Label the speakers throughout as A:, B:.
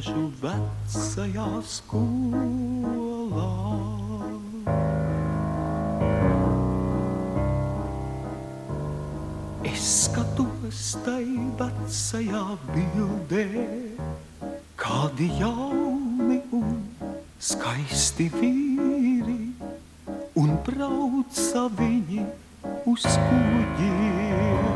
A: ainažu vecajā skolā. Es skatos tai vecajā bildē, kādi jauni un skaisti vīri, un brauca viņi uz kuģiem.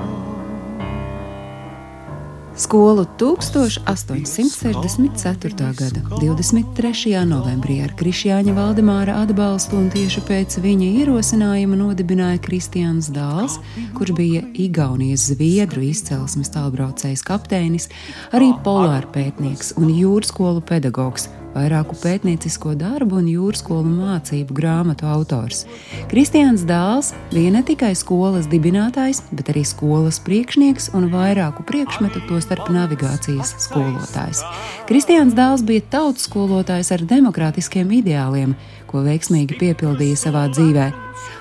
B: Skolu 1864. gada 23. novembrī ar Krišjāņa Valdemāra atbalstu un tieši pēc viņa ierosinājuma nodibināja Kristiāns Dāls, kurš bija Igaunijas zviedru izcelsmes tālbraucējs kapteinis, arī polārpētnieks un jūrskolu pedagogs vairāku pētniecisko darbu un jūrskolu mācību grāmatu autors. Kristians Dāls bija ne tikai skolas dibinātājs, bet arī skolas priekšnieks un vairāku priekšmetu, tostarp navigācijas skolotājs. Kristians Dāls bija tautas skolotājs ar demokrātiskiem ideāliem, ko veiksmīgi piepildīja savā dzīvē.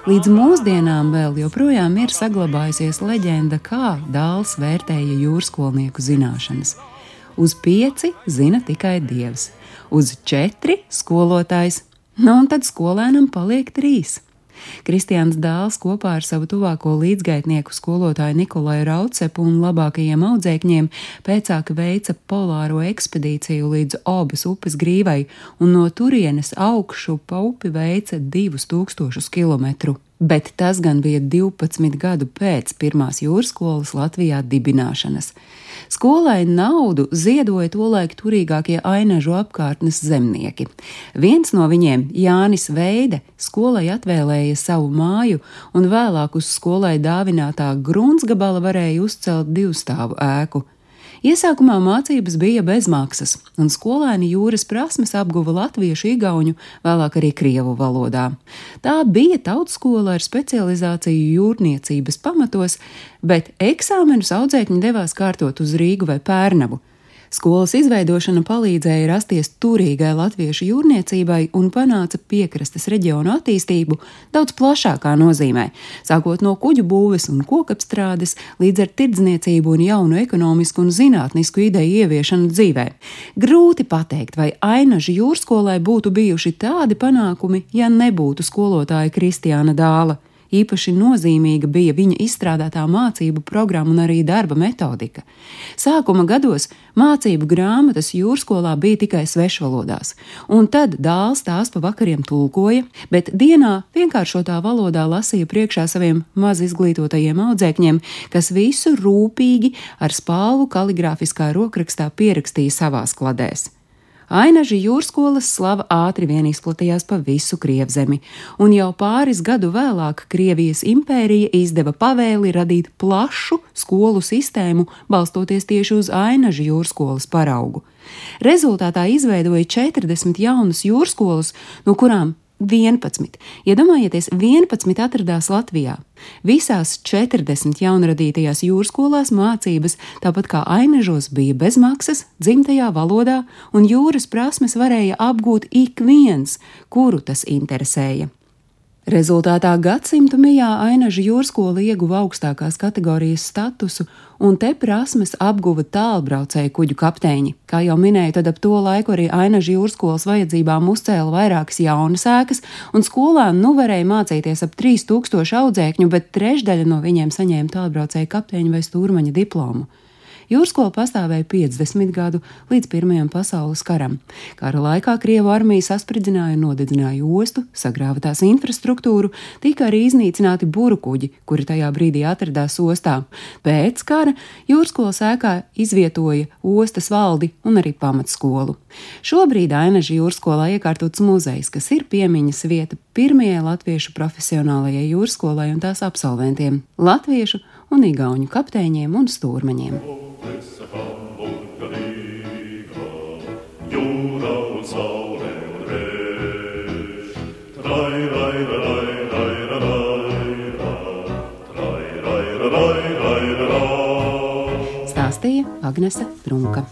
B: Līdz mūsdienām vēl joprojām ir saglabājusies leģenda, kā dāls vērtēja jūrskolnieku zināšanas. Uz pieci zina tikai dievs. Uz četri skolotājs, nu un tad skolēnam paliek trīs. Kristians Dāls kopā ar savu tuvāko līdzgaitnieku skolotāju Nikolai Raucepu un labākajiem audzēkņiem pēcāk veica polāro ekspedīciju līdz Obas upes grīvai un no turienes augšu pa upi veica divus tūkstošus kilometru bet tas gan bija 12 gadu pēc pirmās jūras skolas Latvijā dibināšanas. Skolai naudu ziedoja tolaik turīgākie ainažu apkārtnes zemnieki. Viens no viņiem, Jānis Veide, skolai atvēlēja savu māju, un vēlāk uz skolai dāvinātā gruntsgabala varēja uzcelt divstāvu ēku. Iesākumā mācības bija bezmaksas, un skolēni jūras prasmes apguva latviešu, igauņu, vēlāk arī krievu valodā. Tā bija tautskola ar specializāciju jūrniecības pamatos, bet eksāmenus audzēkņi devās kārtot uz Rīgu vai Pērnavu. Skolas izveidošana palīdzēja rasties turīgai latviešu jūrniecībai un panāca piekrastes reģionu attīstību daudz plašākā nozīmē, sākot no kuģu būves un kokapstrādes līdz ar tirdzniecību un jaunu ekonomisku un zinātnisku ideju ieviešanu dzīvē. Grūti pateikt, vai Ainaža jūrskolai būtu bijuši tādi panākumi, ja nebūtu skolotāja Kristiāna Dāla. Īpaši nozīmīga bija viņa izstrādātā mācību programma un arī darba metodika. Sākuma gados mācību grāmatas jūrskolā bija tikai svešvalodās, un tad dāls tās pa vakariem tulkoja, bet dienā vienkāršotā valodā lasīja priekšā saviem maz izglītotajiem audzēkņiem, kas visu rūpīgi ar spālu kaligrāfiskā rokrakstā pierakstīja savās kladēs. Ainaži jūrskolas slava ātri vien izplatījās pa visu Krievzemi, un jau pāris gadu vēlāk Krievijas impērija izdeva pavēli radīt plašu skolu sistēmu, balstoties tieši uz Ainaži jūrskolas paraugu. Rezultātā izveidoja 40 jaunas jūrskolas, no kurām 11. Iedomājieties, 11 atradās Latvijā. Visās 40 jaunradītajās jūrskolās mācības, tāpat kā ainežos, bija bezmaksas, dzimtajā valodā, un jūras prasmes varēja apgūt ik viens, kuru tas interesēja. Rezultātā gadsimtu mijā Ainaža jūrskola ieguva augstākās kategorijas statusu, un te prasmes apguva tālbraucēju kuģu kapteiņi. Kā jau minēju, tad ap to laiku arī Ainaža jūrskolas vajadzībām uzcēla vairākas jaunas ēkas, un skolā nu varēja mācīties ap 3000 audzēkņu, bet trešdaļa no viņiem saņēma tālbraucēju kapteiņu vai stūrmaņa diplomu. Jūrskola pastāvēja 50 gadu līdz Pirmajam pasaules karam. Kara laikā Krievu armija saspridzināja un nodedzināja ostu, sagrāva tās infrastruktūru, tika arī iznīcināti burbuļkuģi, kuri tajā brīdī atradās ostā. Pēc kara jūrskolas ēkā izvietoja ostas valdi un arī pamatskolu. Šobrīd Ainaža jūrskolā iekārtots muzejs, kas ir piemiņas vieta pirmajai latviešu profesionālajai jūrskolai un tās absolventiem - latviešu un igauņu kapteiņiem un stūrmaņiem. Stāstīja Agnese Brunka.